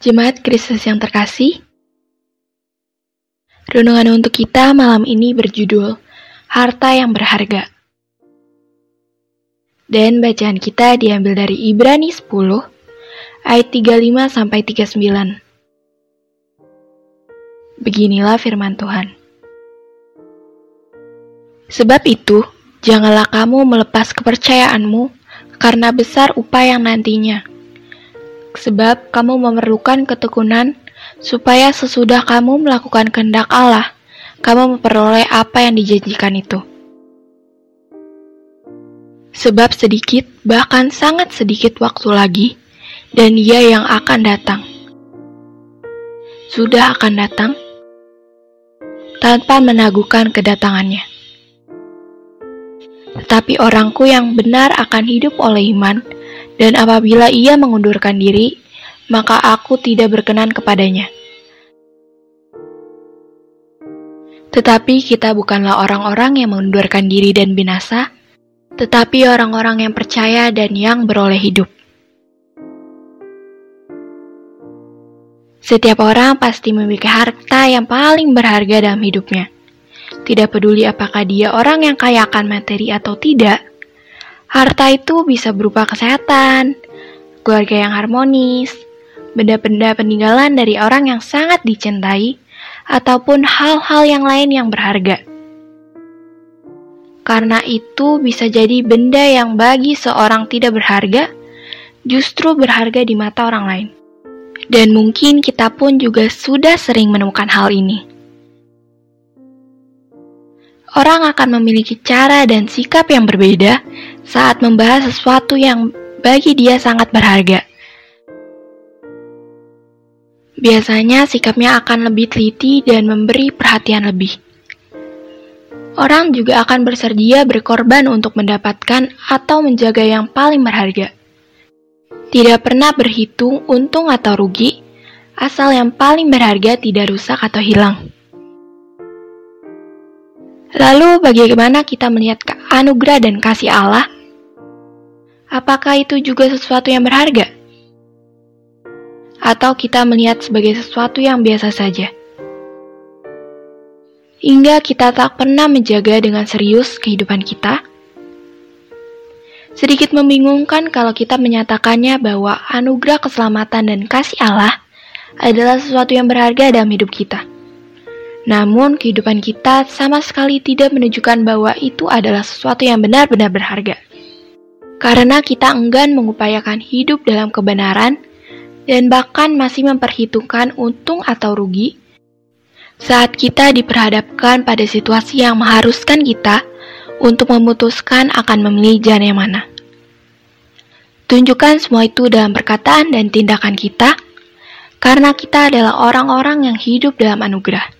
Jemaat Kristus yang terkasih, renungan untuk kita malam ini berjudul Harta yang Berharga. Dan bacaan kita diambil dari Ibrani 10 ayat 35 sampai 39. Beginilah firman Tuhan. Sebab itu, janganlah kamu melepas kepercayaanmu karena besar upaya yang nantinya sebab kamu memerlukan ketekunan, supaya sesudah kamu melakukan kehendak Allah, kamu memperoleh apa yang dijanjikan itu. Sebab sedikit, bahkan sangat sedikit waktu lagi, dan Dia yang akan datang. Sudah akan datang tanpa menaguhkan kedatangannya. Tetapi orangku yang benar akan hidup oleh iman, dan apabila ia mengundurkan diri, maka aku tidak berkenan kepadanya. Tetapi kita bukanlah orang-orang yang mengundurkan diri dan binasa, tetapi orang-orang yang percaya dan yang beroleh hidup. Setiap orang pasti memiliki harta yang paling berharga dalam hidupnya. Tidak peduli apakah dia orang yang kaya akan materi atau tidak, Harta itu bisa berupa kesehatan, keluarga yang harmonis, benda-benda peninggalan dari orang yang sangat dicintai, ataupun hal-hal yang lain yang berharga. Karena itu bisa jadi benda yang bagi seorang tidak berharga, justru berharga di mata orang lain. Dan mungkin kita pun juga sudah sering menemukan hal ini. Orang akan memiliki cara dan sikap yang berbeda saat membahas sesuatu yang bagi dia sangat berharga. Biasanya sikapnya akan lebih teliti dan memberi perhatian lebih. Orang juga akan bersedia berkorban untuk mendapatkan atau menjaga yang paling berharga. Tidak pernah berhitung untung atau rugi, asal yang paling berharga tidak rusak atau hilang. Lalu bagaimana kita melihat anugerah dan kasih Allah apakah itu juga sesuatu yang berharga? Atau kita melihat sebagai sesuatu yang biasa saja? Hingga kita tak pernah menjaga dengan serius kehidupan kita? Sedikit membingungkan kalau kita menyatakannya bahwa anugerah keselamatan dan kasih Allah adalah sesuatu yang berharga dalam hidup kita. Namun, kehidupan kita sama sekali tidak menunjukkan bahwa itu adalah sesuatu yang benar-benar berharga karena kita enggan mengupayakan hidup dalam kebenaran dan bahkan masih memperhitungkan untung atau rugi saat kita diperhadapkan pada situasi yang mengharuskan kita untuk memutuskan akan memilih jalan yang mana. Tunjukkan semua itu dalam perkataan dan tindakan kita, karena kita adalah orang-orang yang hidup dalam anugerah.